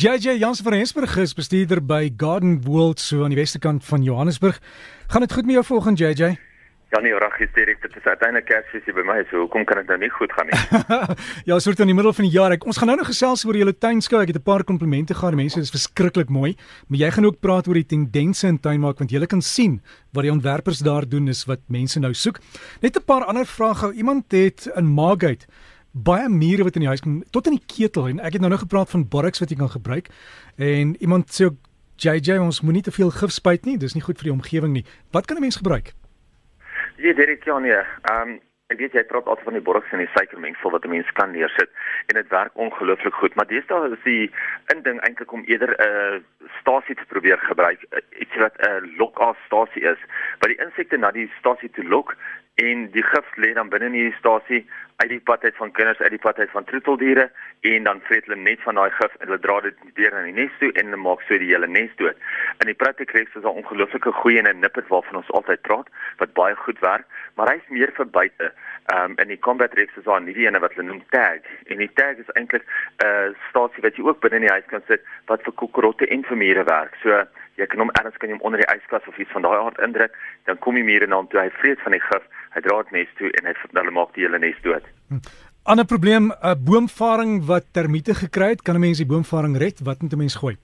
JJ Jansen van Rensburg is bestuurder by Garden World so aan die westerkant van Johannesburg. Gaan dit goed met jou volgende JJ? Ja nee, reg is dit dit is uiteindelik Kersfees by my, so hoekom kan dit nou nie goed gaan nie? ja, soort in die middel van die jaar. Ek, ons gaan nou nog gesels oor julle tuinskou. Ek het 'n paar komplimente gehad. Mense is verskriklik mooi, maar jy gaan ook praat oor die tendense in tuinmaak want jy kan sien wat die ontwerpers daar doen is wat mense nou soek. Net 'n paar ander vrae gou. Iemand het in Margate baie mure wat in die huis kom tot in die ketel. En ek het nou nog gepraat van borax wat jy kan gebruik. En iemand sê ook JJ ons moenie te veel gif spuit nie. Dis nie goed vir die omgewing nie. Wat kan 'n mens gebruik? Ja Derek ja nee. Ehm ek weet jy praat altyd van die borax en die suikermengsel wat 'n mens kan neersit. En dit werk ongelooflik goed. Maar deesdae is die inding eintlik om eerder 'n uh, stasie te probeer gebruik iets wat 'n uh, lok-af stasie is. Wat die insekte na die stasie toe lok en die gif lê dan binne in die stasie uit die pad uit van kinders uit die pad uit van troeteldiere en dan vreet hulle net van daai gif en hulle dra dit weer in die nes toe en hulle maak so die hele nes dood. In die Praticrex is daar ongelooflike goeie en 'n nippet waarvan ons altyd praat wat baie goed werk, maar hy's meer vir buite. Ehm um, en die Combat Rex is 'n nuwe een wat hulle noem tag en die tag is eintlik 'n uh, stasie wat jy ook binne in die huis kan sit wat vir kokorotte en vir mure werk. So jy kan hom ergens kan jy hom onder die yskas of iets van daai aard indruk, dan kom die mure na hom toe. Hy vreet van die gif hy dra dit nes toe en hy hulle maak die hele nes dood. Hm. Ander probleem, 'n uh, boomvaring wat termiete gekry het, kan 'n mens die boomvaring red? Wat moet 'n mens gooi?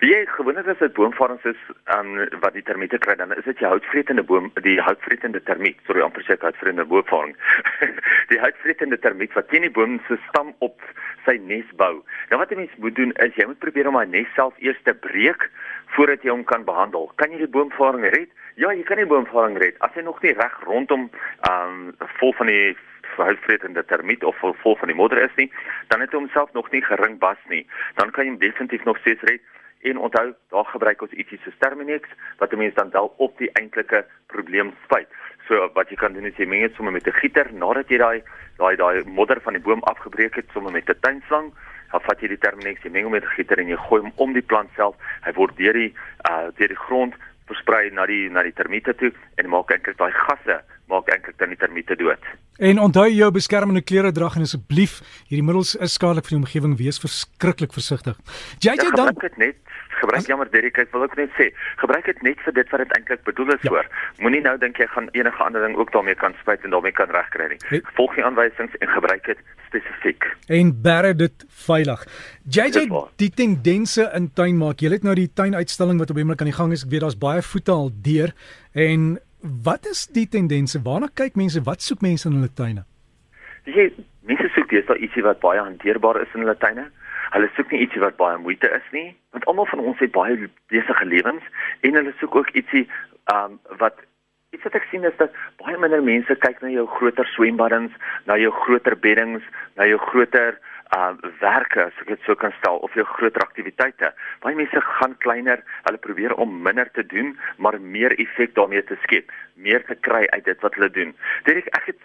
Wie jy gewoonlik as dit boomvarings is, um, wat die termiete kry, dan is dit jou houtvretende boom, die houtvretende termiet, sorry, amper sê houtvretende boomvaring. die houtvretende termiet wat teen die boom se stam op sy nes bou. Nou wat 'n mens moet doen is jy moet probeer om hy nes self eers te breek voordat jy hom kan behandel. Kan jy die boomvaring red? Ja, jy kan die boomvaring red. As hy nog nie reg rondom ehm um, vol van die verhoudvretende termiet of vol, vol van die modder is nie, dan het hy homself nog nie gering bas nie. Dan kan jy hom definitief nog steeds red. En onthou, daar gebruik ons ietsie so Terminex wat 'n mens dan wel op die eintlike probleem spuit. So wat jy kan doen is jy meng dit sommer met 'n gieter nadat jy daai daai daai modder van die boom afgebreek het sommer met 'n tuinslang dan vat jy die Terminex, jy meng hom met 'n gieter en jy gooi hom om die plant self. Hy word deur die uh deur die grond versprei na die na die termiete toe en maak eintlik daai gasse maak eintlik dan die termiete dood. En onthou jou beskermende klere dra en asseblief hierdie middels is skadelik vir die omgewing wees verskriklik versigtig. JJ ja, dan dit net gebruik jammer Derek ek wil ook net sê gebruik dit net vir dit wat dit eintlik bedoel is ja. vir. Moenie nou dink jy gaan enige ander ding ook daarmee kan spuit en daarmee kan regkry nie. He. Volg die aanwysings en gebruik dit spesifiek. En berg dit veilig. JJ die tendense in tuin maak. Jy het nou die tuinuitstalling wat op die oomblik aan die gang is. Ek weet daar's baie voete al deur en wat is die tendense? Waarna kyk mense? Wat soek mense in hulle tuine? Jy mense soek daar ietsie wat baie hanteerbaar is in hulle tuine. Hulle soek nie ietsie wat baie moeite is nie, want almal van ons het baie besige lewens en hulle soek ook ietsie um wat iets wat ek sien is dat baie minder mense kyk na jou groter swembaddens, na jou groter beddings, na jou groter uh werke as ek dit sou kan stel of jou groter aktiwiteite. Baie mense gaan kleiner, hulle probeer om minder te doen, maar meer effek daarmee te skep, meer te kry uit dit wat hulle doen. Dit ek het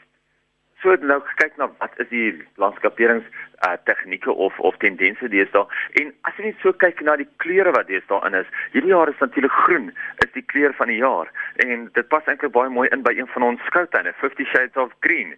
so nou kyk na wat is die landskaperings uh tegnieke of of tendense deesdae. En as jy net so kyk na die kleure wat deesdae in is hierdie jaar is natuurlik groen is die kleur van die jaar. En dit pas eintlik baie mooi in by een van ons skoutuine 50 shades of green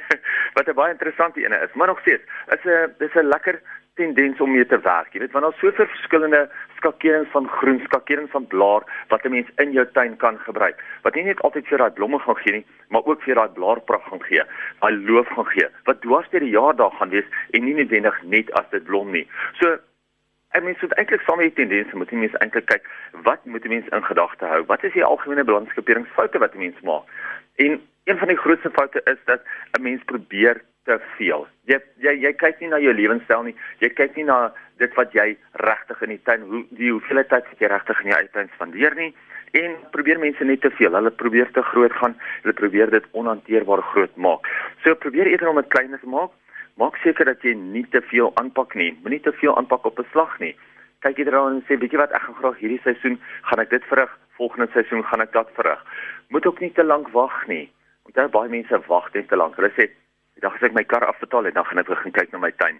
wat 'n baie interessante een is. Maar nog steeds is 'n dis 'n lekker tendens om mee te werk. Jy weet, want daar's soveel verskillende skakerings van groen, skakerings van blaar wat 'n mens in jou tuin kan gebruik. Wat nie net altyd vir daai blomme gaan gee nie, maar ook vir daai blaarpragt gaan gee, daai loof gaan gee. Wat dwars deur die jaar daar gaan wees en nie noodwendig net as dit blom nie. So ek mens moet eintlik saam met die tendense moet jy mens eintlik kyk wat moet 'n mens in gedagte hou? Wat is die algemene balanskaperingsfoute wat 'n mens maak? En een van die grootste foute is dat 'n mens probeer te veel. Jy jy jy kyk nie na jou lewenstyl nie. Jy kyk nie na dit wat jy regtig in die tuin hoe die hoeveelheid tyd wat jy regtig in die tuin spandeer nie en probeer mense net te veel. Hulle probeer te groot gaan. Hulle probeer dit onhanteerbaar groot maak. So probeer eerder om dit kleiner te maak. Maak seker dat jy nie te veel aanpak nie. Moenie te veel aanpak op 'n slag nie. Kyk eerder aan en sê, "Weet jy wat, ek gaan graag hierdie seisoen gaan ek dit verrig. Volgende seisoen gaan ek dat verrig." Moet ook nie te lank wag nie. Onthou baie mense wag net te lank. Hulle sê, Die dag as ek my kar afbetaal het, dan gaan ek begin kyk na my tuin.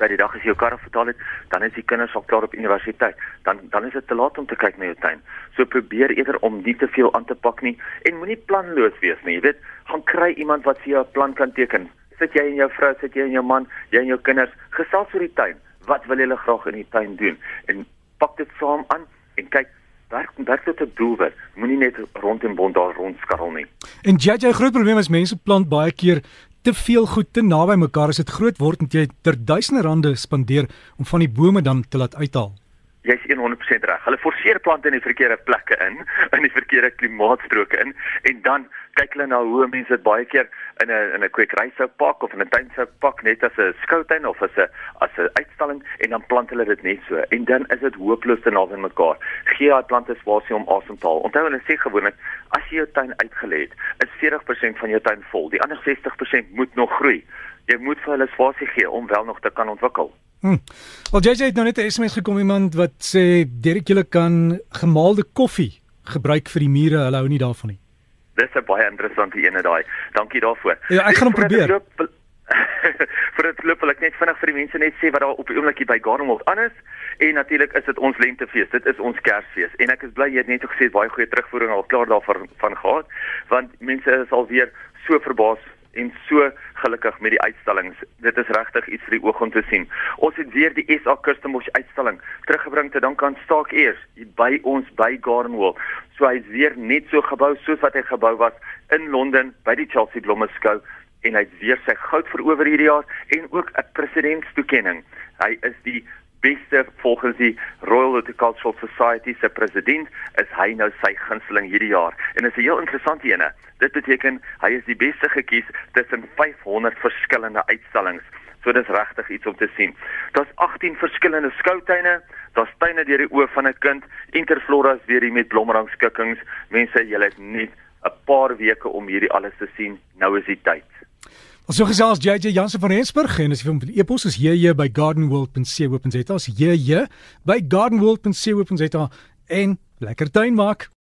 By die dag as jy jou kar afbetaal het, dan is die kinders al klaar op universiteit. Dan dan is dit te laat om te kyk na jou tuin. So probeer eerder om nie te veel aan te pak nie en moenie planloos wees nie. Jy weet, gaan kry iemand wat vir jou 'n plan kan teken. Sit jy en jou vrou, sit jy en jou man, jy en jou kinders gesels oor die tuin. Wat wil julle graag in die tuin doen? En pak dit saam aan en kyk werk werk dit 'n doelwit. Moenie net rond en bond daar rondskarrel nie. En jy jy groot probleem is mense plant baie keer te veel goed te naby mekaar as dit groot word en jy ter duisende rande spandeer om van die bome dan te laat uithaal jy's 100% reg. Hulle forceer plante in die verkeerde plekke in, in die verkeerde klimaatstroke in en dan kyk hulle na hoe mense dit baie keer in 'n in 'n kwekery sou pak of in 'n tuin sou pak net as 'n skoutuin of as 'n as 'n uitstalling en dan plant hulle dit net so en dan is dit hooploos te naby mekaar. Gee daai plante spasie om asem te haal. Onthou hulle sê gewoonlik as jy jou tuin uitgelê het, is 40% van jou tuin vol. Die ander 60% moet nog groei. Jy moet vir hulle spasie gee om wel nog te kan ontwikkel. Hm. Wel JJ het nou net 'n SMS gekom iemand wat sê Derek julle kan gemaalde koffie gebruik vir die mure. Hulle hou nie daarvan nie. Dis 'n baie interessante ene daai. Dankie daarvoor. Ja, ek gaan hom probeer. Loop, vir dit loop wil ek net vinnig vir die mense net sê wat daar op die oomblik hier by Gardenwold is. En natuurlik is dit ons lentefees. Dit is ons Kersfees. En ek is bly jy het net gesê baie goeie terugvoering al klaar daarvan van gehad want mense is al weer so verbaas en so gelukkig met die uitstallings. Dit is regtig iets vir die oog om te sien. Ons het weer die SA Customs uitstalling teruggebring te dank aan Staak Eers by ons by Gardenwell. So hy's weer net so gebou soos wat hy gebou was in Londen by die Chelsea Blommeskou en hy't weer sy goud verower hierdie jaar en ook 'n presidentstoekenning. Hy is die beste volgens die Royal Horticultural Society se president is hy nou sy gunsteling hierdie jaar. En is 'n heel interessante ene. Dit beteken hy is die beste gekies tussen 500 verskillende uitstallings. So dis regtig iets om te sien. Daar's 18 verskillende skoutuine, daar's tuine deur die oë van 'n kind, Interflora is weer hier met blomrangskikkings. Mense, julle het net 'n paar weke om hierdie alles te sien. Nou is die tyd. Ons so gesels JJ Jansen van Rensburg en as jy van e-pos is JJ by gardenworld.co.za as JJ by gardenworld.co.za en lekker tuin maak.